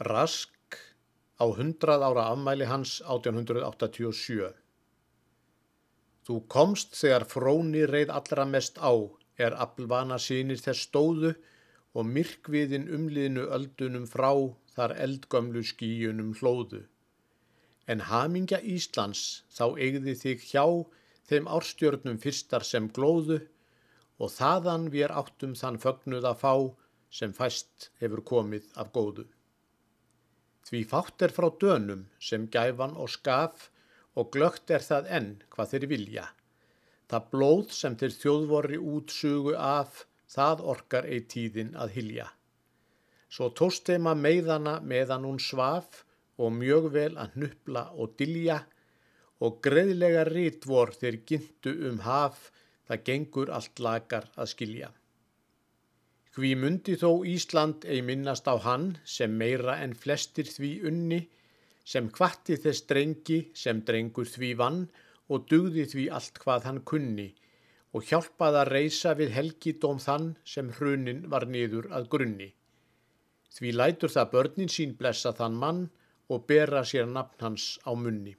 Rask á 100 ára afmæli hans 1887. Þú komst þegar fróni reið allra mest á, er aflvana sínir þess stóðu og myrkviðin umliðinu öldunum frá þar eldgömlu skíunum hlóðu. En hamingja Íslands þá eigði þig hjá þeim árstjörnum fyrstar sem glóðu og þaðan við áttum þann fögnuð að fá sem fæst hefur komið af góðu. Því fátt er frá dönum sem gæfan og skaf og glögt er það enn hvað þeir vilja. Það blóð sem þeir þjóðvorri útsugu af, það orkar ei tíðin að hilja. Svo tóst þeim að meiðana meðan hún svaf og mjög vel að hnupla og dilja og greiðlega rítvor þeir gintu um haf, það gengur allt lagar að skilja. Hví mundi þó Ísland ei minnast á hann sem meira en flestir því unni, sem kvatti þess drengi sem drengur því vann og dugði því allt hvað hann kunni og hjálpaði að reysa við helgidóm þann sem hrunin var niður að grunni. Því lætur það börnin sín blessa þann mann og bera sér nafn hans á munni.